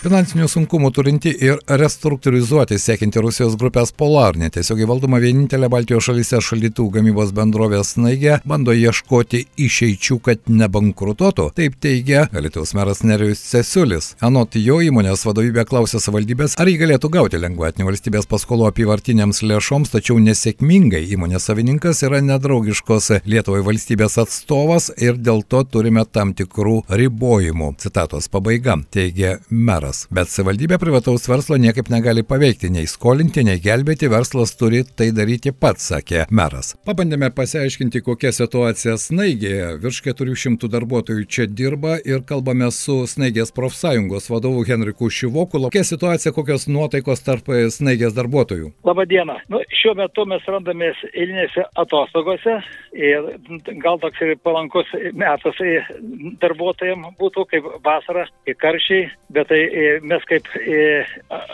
Finansinių sunkumų turinti ir restruktūrizuoti siekinti Rusijos grupės Polar, netiesiogiai valdoma vienintelė Baltijos šalyse šaldytų gamybos bendrovė Snaigė, bando ieškoti išeičių, kad nebankrutuotų. Taip teigia Lietuvos meras Nerijus Cesiulis. Anot jo įmonės vadovybė klausė savivaldybės, ar jį galėtų gauti lengvatinį valstybės paskolų apyvartiniams lėšoms, tačiau nesėkmingai įmonės savininkas yra nedraugiškos Lietuvai valstybės atstovas ir dėl to turime tam tikrų ribojimų. Citatos pabaiga, teigia meras. Bet savivaldybė privataus verslo niekaip negali paveikti, nei skolinti, nei gelbėti, verslas turi tai daryti pats, sakė meras. Pabandėme pasiaiškinti, kokia situacija snaigėje. Virš 400 darbuotojų čia dirba ir kalbame su snaigės profsąjungos vadovu Henriku Šivoku. Kokia situacija, kokios nuotaikos tarp snaigės darbuotojų? Labadiena. Nu, šiuo metu mes randamės eilinėse atostogose ir gal toks ir palankus metas darbuotojams būtų kaip vasara, kaip karščiai, bet tai mes kaip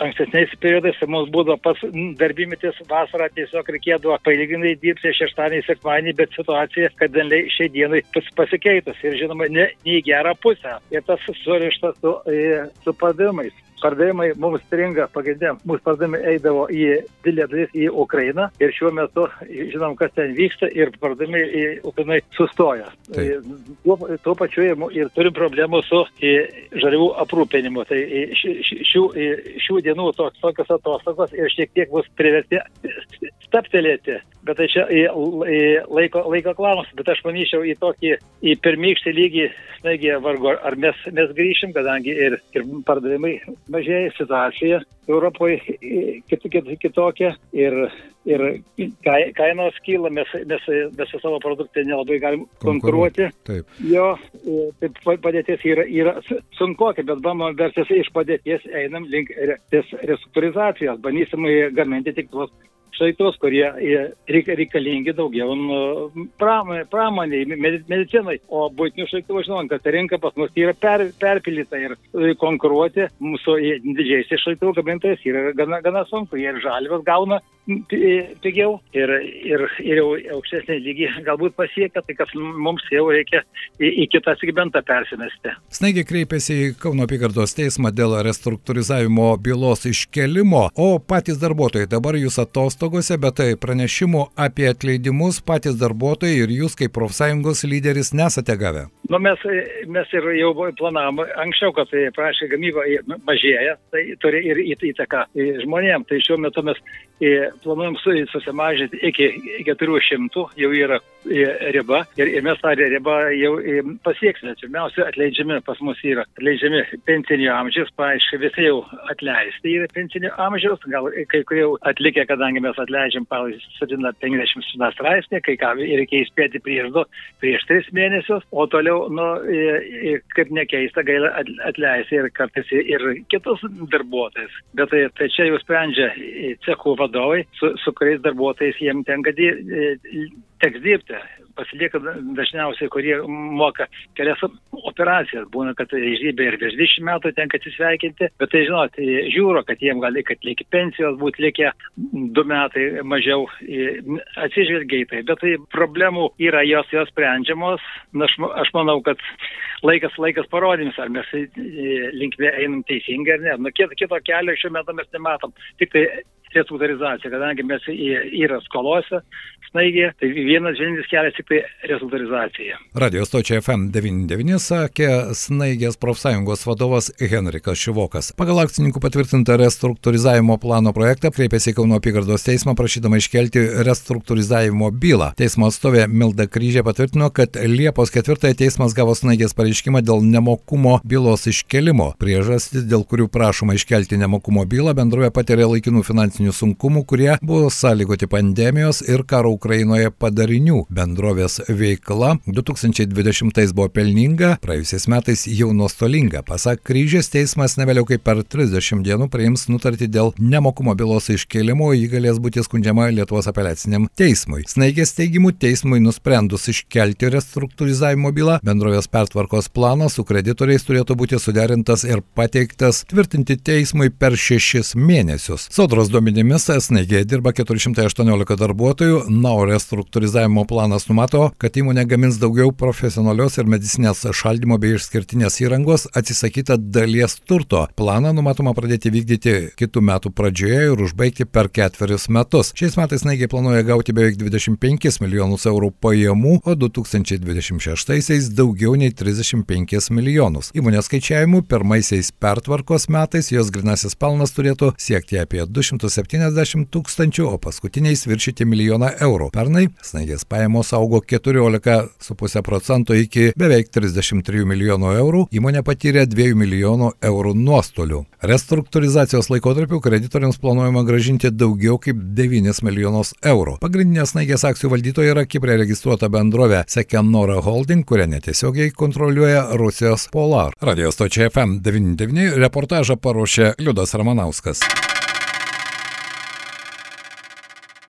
ankstesniais periodais mums būdavo pas darbymetis vasarą tiesiog reikėdavo palyginai dirbti šeštadienį, sekmadienį, bet situacija, kad šiai dienai pasikeitus ir žinoma, ne, ne į gerą pusę. Ir tas surištas su, su pardavimais pardavimai mums stringa pagrindė mūsų pardavimai eidavo į didelę dalis į Ukrainą ir šiuo metu žinom, kas ten vyksta ir pardavimai į Ukrainą sustoja. Tuo, tuo pačiu ir turim problemų su žaliavų aprūpinimu. Tai šių, šių dienų tokios atostogos ir šiek tiek bus priversti staptelėti. Bet tai čia į, į laiko, laiko klausimas, bet aš manyčiau į tokį, į pirmykštį lygį, snaigį vargu, ar mes, mes grįšim, kadangi ir, ir pardavimai mažėja, situacija Europoje kit, kit, kitokia ir, ir kainos kyla, mes, mes, mes su savo produktai nelabai galim konkuruoti. Taip. Jo, taip padėtis yra, yra sunkokia, bet bandom versis iš padėties einam link restruktūrizacijos, bandysim gaminti tik tuos šlaitus, kurie reikalingi daugiau nu, pramoniai, medicinai. O būtinių šlaitų žinom, kad rinka pas mus yra per, perpildyta ir konkuruoti mūsų didžiaisiais šlaitų gamintojais yra gana, gana sunku. Jie ir žalvės gauna pigiau ir, ir, ir jau aukštesnį lygį galbūt pasiekia, tai kas mums jau reikia į, į kitą segmentą persimesti. Snaigi kreipėsi į Kauno apygardos teismą dėl restruktūrizavimo bylos iškelimo, o patys darbuotojai dabar jūs atostogose, bet tai pranešimų apie atleidimus patys darbuotojai ir jūs kaip profsąjungos lyderis nesate gavę. Nu, mes, mes ir jau planavom anksčiau, kad tai prašė gamyba mažėja, tai turi ir įtaką žmonėms. Tai šiuo metu mes planuojam susimažinti iki 400, jau yra riba ir, ir mes tą ribą jau pasieksime. Pirmiausia, atleidžiami pas mus yra atleidžiami pensinio amžiaus, paaiškiai visi jau atleisti yra pensinio amžiaus, gal kai kurie jau atlikę, kadangi mes atleidžiam pagal 750 straipsnį, kai ką reikia įspėti prieš 2, prieš 3 mėnesius, o toliau, nu, kaip nekeista, gaila atleisti ir kartais ir kitus darbuotojus. Bet tai, tai čia jau sprendžia cechų vadovai, su, su kuriais darbuotojais jiems tenka di, teks dirbti. Pasilieka dažniausiai, kurie moka kelias operacijas. Būna, kad išdybė ir virš 20 metų tenka atsisveikinti, bet tai žinot, žiūro, kad jiems gali, kad lieki pensijos būti likę 2 metai mažiau atsižvelgia į tai. Bet tai problemų yra, jos jos sprendžiamos. Na, aš, aš manau, kad laikas, laikas parodys, ar mes linkme einam teisingai ar ne. Nu, kito kelio šiuo metu mes nematom. Tik tai restruktūrizacija, kadangi mes yra skolose, snaigė, tai vienas vienintelis kelias tik tai restruktūrizacija. Radio stočia FM99 sakė snaigės profsąjungos vadovas Henrikas Šivokas. Pagal akcininkų patvirtintą restruktūrizavimo plano projektą kreipėsi Kauno apygardos teismą prašydama iškelti restruktūrizavimo bylą. Teismo atstovė Milda Kryžė patvirtino, kad Liepos 4 teismas gavo snaigės pareiškimą dėl nemokumo bylos iškelimo. Priežastis, dėl kurių prašoma iškelti nemokumo bylą, bendrovė patiria laikinų finansinių sunkumų, kurie buvo sąlygoti pandemijos ir karo Ukrainoje padarinių. Bendrovės veikla 2020 buvo pelninga, praėjusiais metais jau nuostolinga. Pasak kryžės, teismas ne vėliau kaip per 30 dienų priims nutartį dėl nemokumo bylos iškelimo, ji galės būti skundžiama Lietuvos apeliaciniam teismui. Snaigės teigimu, teismui nusprendus iškelti restruktūrizavimo bylą, bendrovės pertvarkos planas su kreditoriais turėtų būti suderintas ir pateiktas tvirtinti teismui per šešis mėnesius. Sodros duomenimis Snaigėje dirba 418 darbuotojų, Na, o restruktūrizavimo planas numato, kad įmonė gamins daugiau profesionalios ir medicinės šaldymo bei išskirtinės įrangos, atsisakyta dalies turto. Planą numatoma pradėti vykdyti kitų metų pradžioje ir užbaigti per ketverius metus. Šiais metais naigiai planuoja gauti beveik 25 milijonus eurų pajamų, o 2026-aisiais daugiau nei 35 milijonus. Įmonės skaičiavimu pirmaisiais pertvarkos metais jos grinasis pelnas turėtų siekti apie 270 tūkstančių, o paskutiniais viršyti milijoną eurų. Pernai snaigės pajamos augo 14,5 procento iki beveik 33 milijonų eurų, įmonė patyrė 2 milijonų eurų nuostolių. Restruktūrizacijos laikotarpiu kreditoriams planuojama gražinti daugiau kaip 9 milijonus eurų. Pagrindinė snaigės akcijų valdytoja yra Kiprė registruota bendrovė Sekenora Holding, kurią netiesiogiai kontroliuoja Rusijos Polar. Radio stočia FM 99 reportažą paruošė Liudas Ramanauskas.